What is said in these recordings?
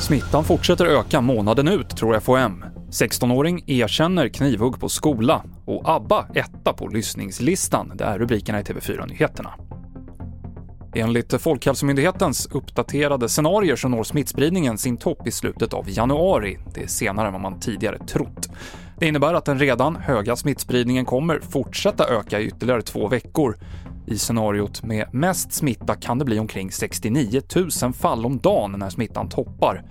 Smittan fortsätter öka månaden ut, tror FHM. 16-åring erkänner knivhugg på skola och ABBA etta på lyssningslistan. Det är rubrikerna i TV4-nyheterna. Enligt Folkhälsomyndighetens uppdaterade scenarier så når smittspridningen sin topp i slutet av januari. Det är senare än vad man tidigare trott. Det innebär att den redan höga smittspridningen kommer fortsätta öka i ytterligare två veckor. I scenariot med mest smitta kan det bli omkring 69 000 fall om dagen när smittan toppar.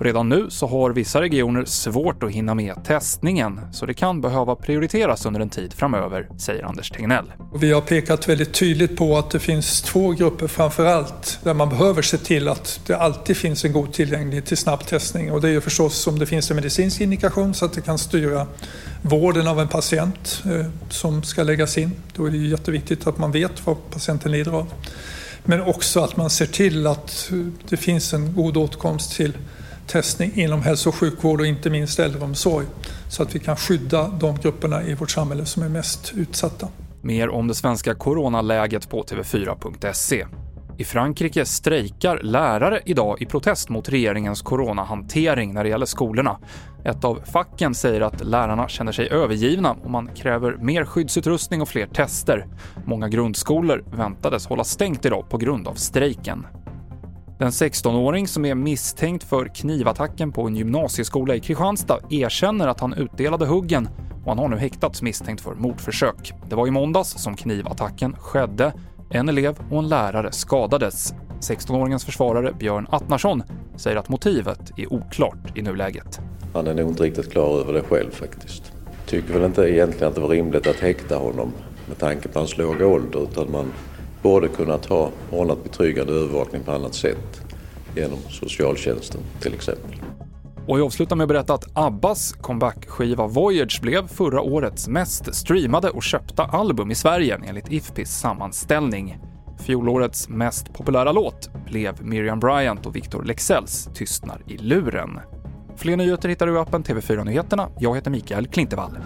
Redan nu så har vissa regioner svårt att hinna med testningen, så det kan behöva prioriteras under en tid framöver, säger Anders Tegnell. Vi har pekat väldigt tydligt på att det finns två grupper framför allt där man behöver se till att det alltid finns en god tillgänglighet till snabb testning. Och det är ju förstås om det finns en medicinsk indikation så att det kan styra vården av en patient eh, som ska läggas in. Då är det ju jätteviktigt att man vet vad patienten lider av. Men också att man ser till att eh, det finns en god åtkomst till testning inom hälso och sjukvård och inte minst äldreomsorg så att vi kan skydda de grupperna i vårt samhälle som är mest utsatta. Mer om det svenska coronaläget på tv4.se. I Frankrike strejkar lärare idag i protest mot regeringens coronahantering när det gäller skolorna. Ett av facken säger att lärarna känner sig övergivna och man kräver mer skyddsutrustning och fler tester. Många grundskolor väntades hålla stängt idag på grund av strejken. Den 16-åring som är misstänkt för knivattacken på en gymnasieskola i Kristianstad erkänner att han utdelade huggen och han har nu häktats misstänkt för mordförsök. Det var i måndags som knivattacken skedde. En elev och en lärare skadades. 16-åringens försvarare Björn Attnarsson säger att motivet är oklart i nuläget. Han är nog inte riktigt klar över det själv faktiskt. Tycker väl inte egentligen att det var rimligt att häkta honom med tanke på hans låga ålder utan man borde kunnat ha ordnat betryggande övervakning på annat sätt genom socialtjänsten till exempel. Och jag avslutar med att berätta att Abbas comebackskiva Voyage blev förra årets mest streamade och köpta album i Sverige enligt Ifpis sammanställning. Fjolårets mest populära låt blev Miriam Bryant och Victor Leksells Tystnar i luren. Fler nyheter hittar du i appen TV4 Nyheterna. Jag heter Mikael Klintevall.